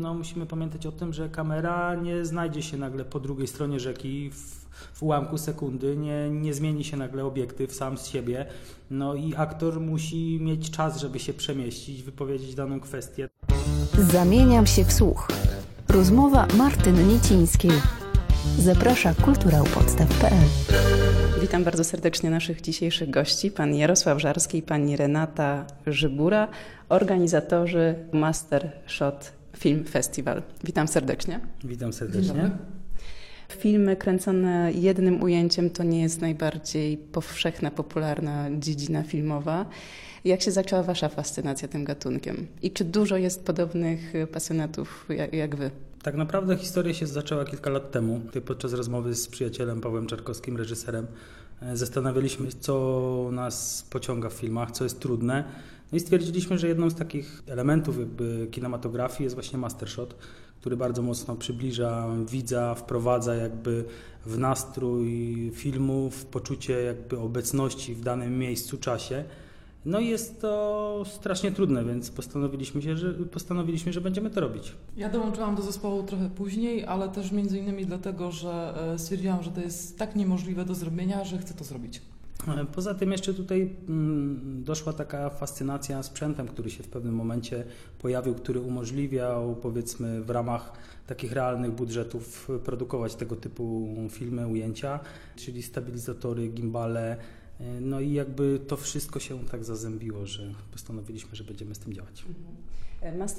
No, musimy pamiętać o tym, że kamera nie znajdzie się nagle po drugiej stronie rzeki w, w ułamku sekundy, nie, nie zmieni się nagle obiektyw sam z siebie. No i aktor musi mieć czas, żeby się przemieścić, wypowiedzieć daną kwestię. Zamieniam się w słuch. Rozmowa Martyny Niecińskiej. Zaprasza kulturałpodstaw.pl Witam bardzo serdecznie naszych dzisiejszych gości, pan Jarosław Żarski i pani Renata Żybura, organizatorzy Master Shot Film Festival. Witam serdecznie. Witam serdecznie. Filmy kręcone jednym ujęciem to nie jest najbardziej powszechna, popularna dziedzina filmowa. Jak się zaczęła Wasza fascynacja tym gatunkiem? I czy dużo jest podobnych pasjonatów jak, jak Wy? Tak naprawdę historia się zaczęła kilka lat temu. Podczas rozmowy z przyjacielem Pawłem Czarkowskim, reżyserem, zastanawialiśmy się, co nas pociąga w filmach, co jest trudne. No i stwierdziliśmy, że jedną z takich elementów jakby kinematografii jest właśnie mastershot, który bardzo mocno przybliża widza, wprowadza jakby w nastrój filmu, w poczucie jakby obecności w danym miejscu, czasie. No i jest to strasznie trudne, więc postanowiliśmy, się, że, postanowiliśmy, że będziemy to robić. Ja dołączyłam do zespołu trochę później, ale też między innymi dlatego, że stwierdziłam, że to jest tak niemożliwe do zrobienia, że chcę to zrobić. Poza tym jeszcze tutaj mm, doszła taka fascynacja sprzętem, który się w pewnym momencie pojawił, który umożliwiał powiedzmy w ramach takich realnych budżetów produkować tego typu filmy, ujęcia, czyli stabilizatory, gimbale. No i jakby to wszystko się tak zazębiło, że postanowiliśmy, że będziemy z tym działać. Master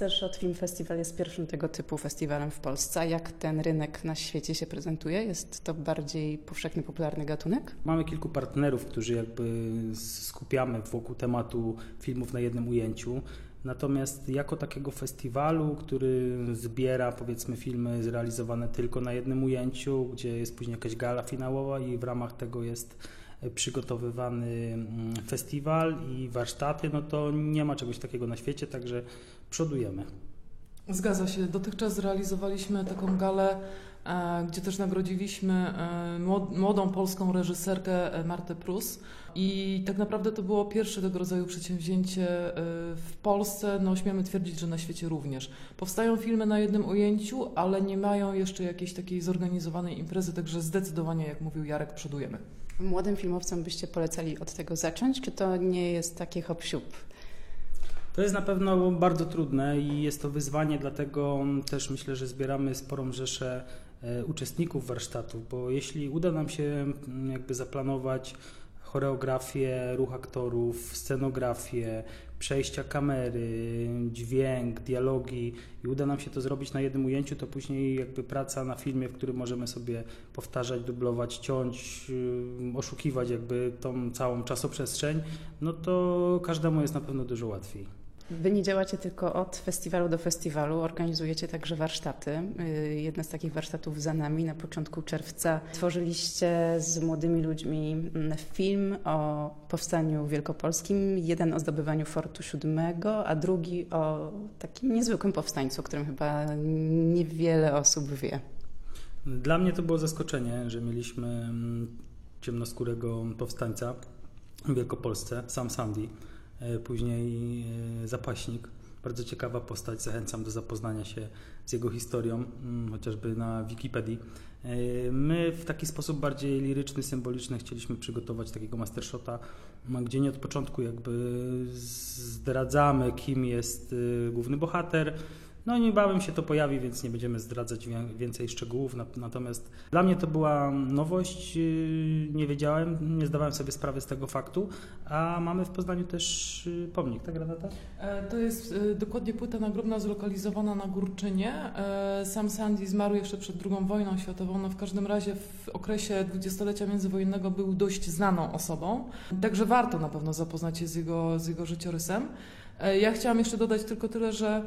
Shot Film Festival jest pierwszym tego typu festiwalem w Polsce. Jak ten rynek na świecie się prezentuje? Jest to bardziej powszechny, popularny gatunek? Mamy kilku partnerów, którzy jakby skupiamy wokół tematu filmów na jednym ujęciu. Natomiast jako takiego festiwalu, który zbiera powiedzmy filmy zrealizowane tylko na jednym ujęciu, gdzie jest później jakaś gala finałowa i w ramach tego jest przygotowywany festiwal i warsztaty, no to nie ma czegoś takiego na świecie, także przodujemy. Zgadza się. Dotychczas zrealizowaliśmy taką galę, gdzie też nagrodziliśmy młodą polską reżyserkę Martę Prus. I tak naprawdę to było pierwsze tego rodzaju przedsięwzięcie w Polsce. No, śmiemy twierdzić, że na świecie również. Powstają filmy na jednym ujęciu, ale nie mają jeszcze jakiejś takiej zorganizowanej imprezy, także zdecydowanie, jak mówił Jarek, przodujemy. Młodym filmowcom byście polecali od tego zacząć, czy to nie jest taki hop -siup? To jest na pewno bardzo trudne i jest to wyzwanie, dlatego też myślę, że zbieramy sporą rzeszę uczestników warsztatów, bo jeśli uda nam się jakby zaplanować choreografię, ruch aktorów, scenografię, przejścia kamery, dźwięk, dialogi i uda nam się to zrobić na jednym ujęciu, to później jakby praca na filmie, w którym możemy sobie powtarzać, dublować, ciąć, oszukiwać jakby tą całą czasoprzestrzeń, no to każdemu jest na pewno dużo łatwiej. Wy nie działacie tylko od festiwalu do festiwalu, organizujecie także warsztaty. Jedna z takich warsztatów za nami na początku czerwca. Tworzyliście z młodymi ludźmi film o powstaniu wielkopolskim, jeden o zdobywaniu Fortu VII, a drugi o takim niezwykłym powstańcu, o którym chyba niewiele osób wie. Dla mnie to było zaskoczenie, że mieliśmy ciemnoskórego powstańca w Wielkopolsce, Sam Sandy później zapaśnik. Bardzo ciekawa postać, zachęcam do zapoznania się z jego historią, chociażby na Wikipedii. My w taki sposób bardziej liryczny, symboliczny chcieliśmy przygotować takiego mastershota, gdzie nie od początku jakby zdradzamy, kim jest główny bohater, no niebawem się to pojawi, więc nie będziemy zdradzać więcej szczegółów. Natomiast dla mnie to była nowość. Nie wiedziałem, nie zdawałem sobie sprawy z tego faktu. A mamy w Poznaniu też pomnik, tak Renata? To jest dokładnie płyta nagrobna zlokalizowana na Górczynie. Sam Sandy zmarł jeszcze przed II wojną światową. No w każdym razie w okresie dwudziestolecia międzywojennego był dość znaną osobą. Także warto na pewno zapoznać się z jego, z jego życiorysem. Ja chciałam jeszcze dodać tylko tyle, że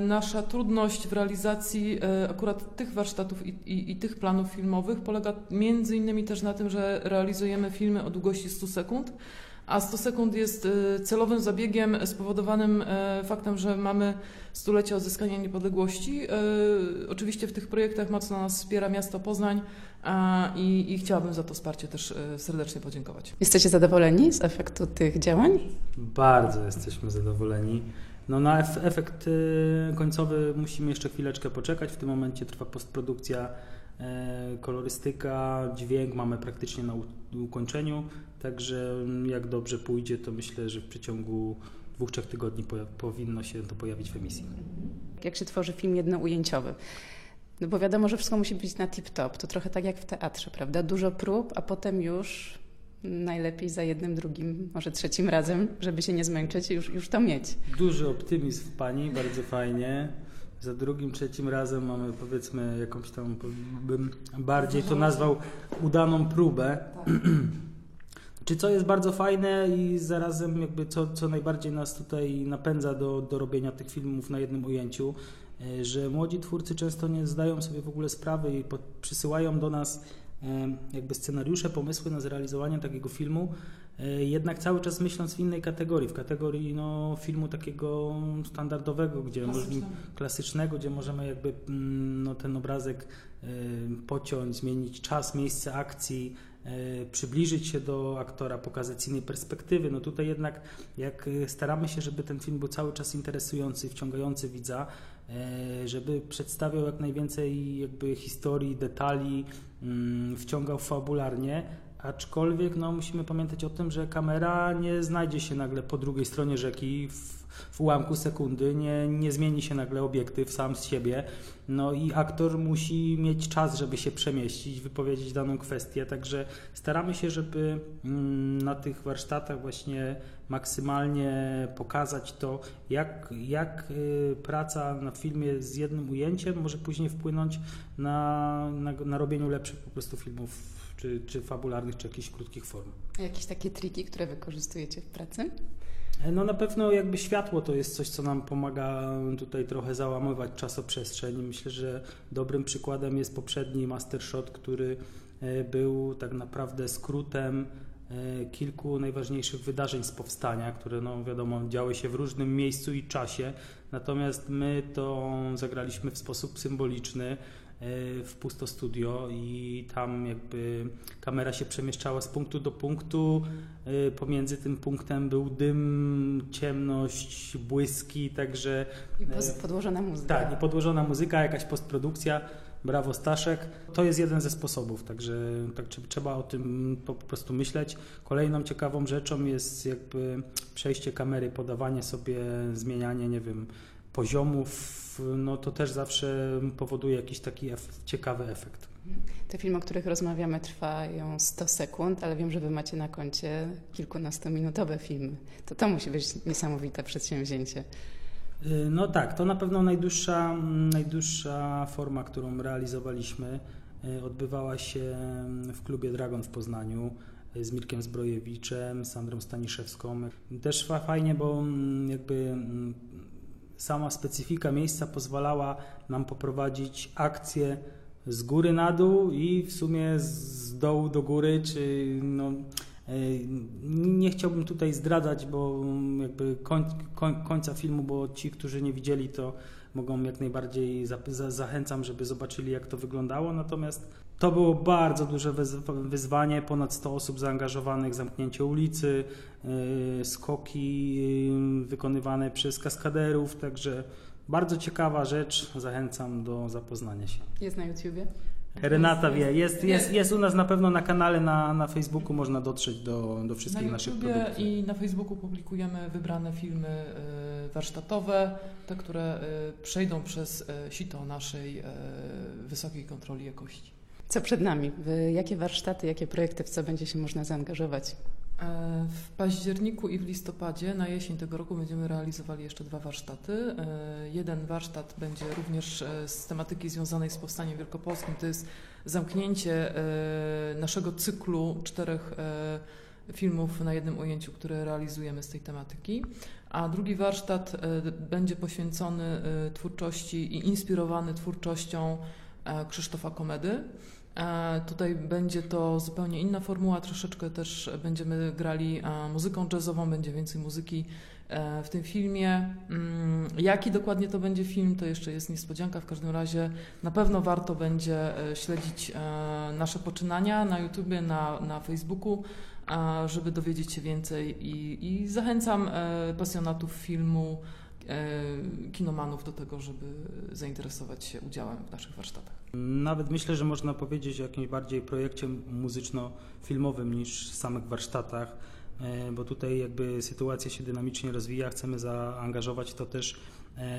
Nasza trudność w realizacji akurat tych warsztatów i, i, i, tych planów filmowych polega między innymi też na tym, że realizujemy filmy o długości 100 sekund, a 100 sekund jest celowym zabiegiem spowodowanym faktem, że mamy stulecie odzyskania niepodległości. Oczywiście w tych projektach mocno nas wspiera miasto Poznań i, i chciałabym za to wsparcie też serdecznie podziękować. Jesteście zadowoleni z efektu tych działań? Bardzo jesteśmy zadowoleni. No na efekt y, końcowy musimy jeszcze chwileczkę poczekać. W tym momencie trwa postprodukcja, e, kolorystyka, dźwięk mamy praktycznie na ukończeniu. Także mm, jak dobrze pójdzie, to myślę, że w przeciągu dwóch, trzech tygodni powinno się to pojawić w emisji. Jak się tworzy film jednoujęciowy? No bo wiadomo, że wszystko musi być na tip-top. To trochę tak jak w teatrze, prawda? Dużo prób, a potem już najlepiej za jednym, drugim, może trzecim razem, żeby się nie zmęczyć i już, już to mieć. Duży optymizm w Pani, bardzo fajnie. Za drugim, trzecim razem mamy powiedzmy jakąś tam, bym bardziej to nazwał udaną próbę. Czy co jest bardzo fajne i zarazem jakby co, co najbardziej nas tutaj napędza do, do robienia tych filmów na jednym ujęciu, e, że młodzi twórcy często nie zdają sobie w ogóle sprawy i pod, przysyłają do nas jakby scenariusze, pomysły na zrealizowanie takiego filmu, e, jednak cały czas myśląc w innej kategorii, w kategorii no, filmu takiego standardowego, gdzie klasycznego. klasycznego, gdzie możemy jakby mm, no, ten obrazek e, pociąć, zmienić czas, miejsce akcji, przybliżyć się do aktora, pokazać z innej perspektywy. No tutaj jednak jak staramy się, żeby ten film był cały czas interesujący, wciągający widza, E, żeby przedstawiał jak najwięcej jakby historii, detali, mm, wciągał fabularnie, aczkolwiek no, musimy pamiętać o tym, że kamera nie znajdzie się nagle po drugiej stronie rzeki w w ułamku sekundy, nie, nie zmieni się nagle obiektyw sam z siebie. No i aktor musi mieć czas, żeby się przemieścić, wypowiedzieć daną kwestię, także staramy się, żeby mm, na tych warsztatach właśnie maksymalnie pokazać to, jak, jak y, praca na filmie z jednym ujęciem może później wpłynąć na, na, na robieniu lepszych po prostu filmów czy, czy fabularnych, czy jakichś krótkich form. Jakieś takie triki, które wykorzystujecie w pracy? No na pewno jakby światło to jest coś, co nam pomaga tutaj trochę załamywać czasoprzestrzeń. Myślę, że dobrym przykładem jest poprzedni Master Shot, który e, był tak naprawdę skrótem e, kilku najważniejszych wydarzeń z powstania, które no wiadomo działy się w różnym miejscu i czasie, natomiast my to zagraliśmy w sposób symboliczny w pusto studio i tam jakby kamera się przemieszczała z punktu do punktu. Y, pomiędzy tym punktem był dym, ciemność, błyski, także... I podłożona muzyka. Tak, i podłożona muzyka, jakaś postprodukcja. Brawo Staszek. To jest jeden ze sposobów, także tak, trzeba o tym po prostu myśleć. Kolejną ciekawą rzeczą jest jakby przejście kamery, podawanie sobie, zmienianie, nie wiem, poziomów no to też zawsze powoduje jakiś taki ciekawy efekt. Te filmy, o których rozmawiamy, trwają 100 sekund, ale wiem, że Wy macie na koncie kilkunastominutowe filmy. To to musi być niesamowite przedsięwzięcie. Y, no tak, to na pewno najdłuższa, najdłuższa forma, którą realizowaliśmy, y, odbywała się w klubie Dragon w Poznaniu y, z Mirkiem Zbrojewiczem, Sandrą Staniszewską. Też fajnie, bo mm, jakby mm, sama specyfika miejsca pozwalała nam poprowadzić akcję z góry na dół i w sumie z dołu do góry, czy no, nie chciałbym tutaj zdradzać, bo jakby koń, koń, końca filmu, bo ci, którzy nie widzieli, to mogą jak najbardziej za, za, zachęcam, żeby zobaczyli, jak to wyglądało. Natomiast to było bardzo duże wyzwanie, ponad 100 osób zaangażowanych, zamknięcie ulicy, y, skoki y, wykonywane przez kaskaderów, także bardzo ciekawa rzecz, zachęcam do zapoznania się. Jest na YouTubie? Renata wie, jest, jest, jest u nas na pewno na kanale na, na Facebooku, można dotrzeć do, do wszystkich na naszych produktów. I na Facebooku publikujemy wybrane filmy y, warsztatowe, te, które przejdą przez sito naszej wysokiej kontroli jakości. Co przed nami? Jakie warsztaty, jakie projekty, w co będzie się można zaangażować? E, w październiku i w listopadzie na jesień tego roku będziemy realizowali jeszcze dwa warsztaty. E, jeden warsztat będzie również e, z tematyki związanej z powstaniem wielkopolskim. To jest zamknięcie naszego cyklu czterech filmów na jednym ujęciu, które realizujemy z tej tematyki. A drugi warsztat będzie poświęcony twórczości i inspirowany twórczością Krzysztofa Komedy. Tutaj będzie to zupełnie inna formuła, troszeczkę też będziemy grali muzyką jazzową, będzie więcej muzyki e, w tym filmie. Mm, jaki dokładnie to będzie film, to jeszcze jest niespodzianka. W każdym razie na pewno warto będzie e, śledzić e, nasze poczynania na YouTubie, na, na Facebooku, żeby dowiedzieć się więcej i, i zachęcam pasjonatów filmu kinomanów do tego, żeby zainteresować się udziałem w naszych warsztatach. Nawet myślę, że można powiedzieć o jakimś bardziej projekcie muzyczno-filmowym niż samych warsztatach, e, bo tutaj jakby sytuacja się dynamicznie rozwija, chcemy zaangażować to też e,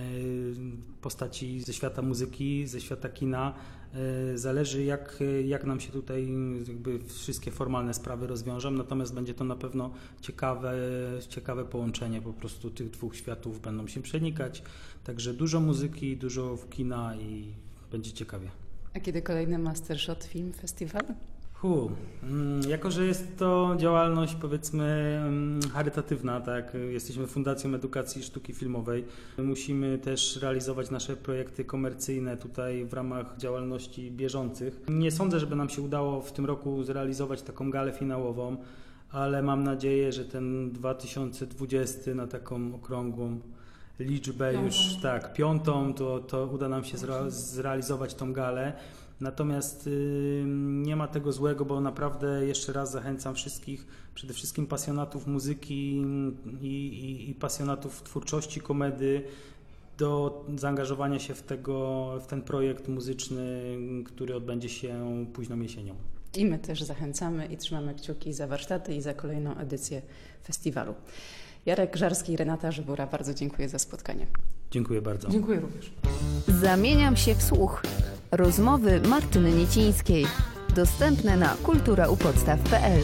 postaci ze świata muzyki, ze świata kina. E, Zależy jak, jak nam się tutaj jakby wszystkie formalne sprawy rozwiążą, natomiast będzie to na pewno ciekawe, ciekawe połączenie po prostu tych dwóch światów będą się przenikać. Także dużo muzyki, dużo kina i będzie ciekawie. A kiedy kolejny Mastershot Film Festival? Hu, mm, jako że jest to działalność powiedzmy mm, charytatywna, tak, jesteśmy Fundacją Edukacji Sztuki Filmowej, musimy też realizować nasze projekty komercyjne tutaj w ramach działalności bieżących. Nie sądzę, żeby nam się udało w tym roku zrealizować taką galę finałową, ale mam nadzieję, że ten 2020 na taką okrągłą liczbę Piątą. już tak, piątą, to, to uda nam się zre, zrealizować tą galę. Natomiast y, nie ma tego złego, bo naprawdę jeszcze raz zachęcam wszystkich, przede wszystkim pasjonatów muzyki i, i, i pasjonatów twórczości komedy do zaangażowania się w, tego, w ten projekt muzyczny, który odbędzie się późną jesienią. I my też zachęcamy i trzymamy kciuki za warsztaty i za kolejną edycję festiwalu. Jarek Żarski i Renata Żybura, bardzo dziękuję za spotkanie. Dziękuję bardzo. Dziękuję również. Zamieniam się w słuch. Rozmowy Martyny Niecińskiej. Dostępne na kulturaupodstaw.pl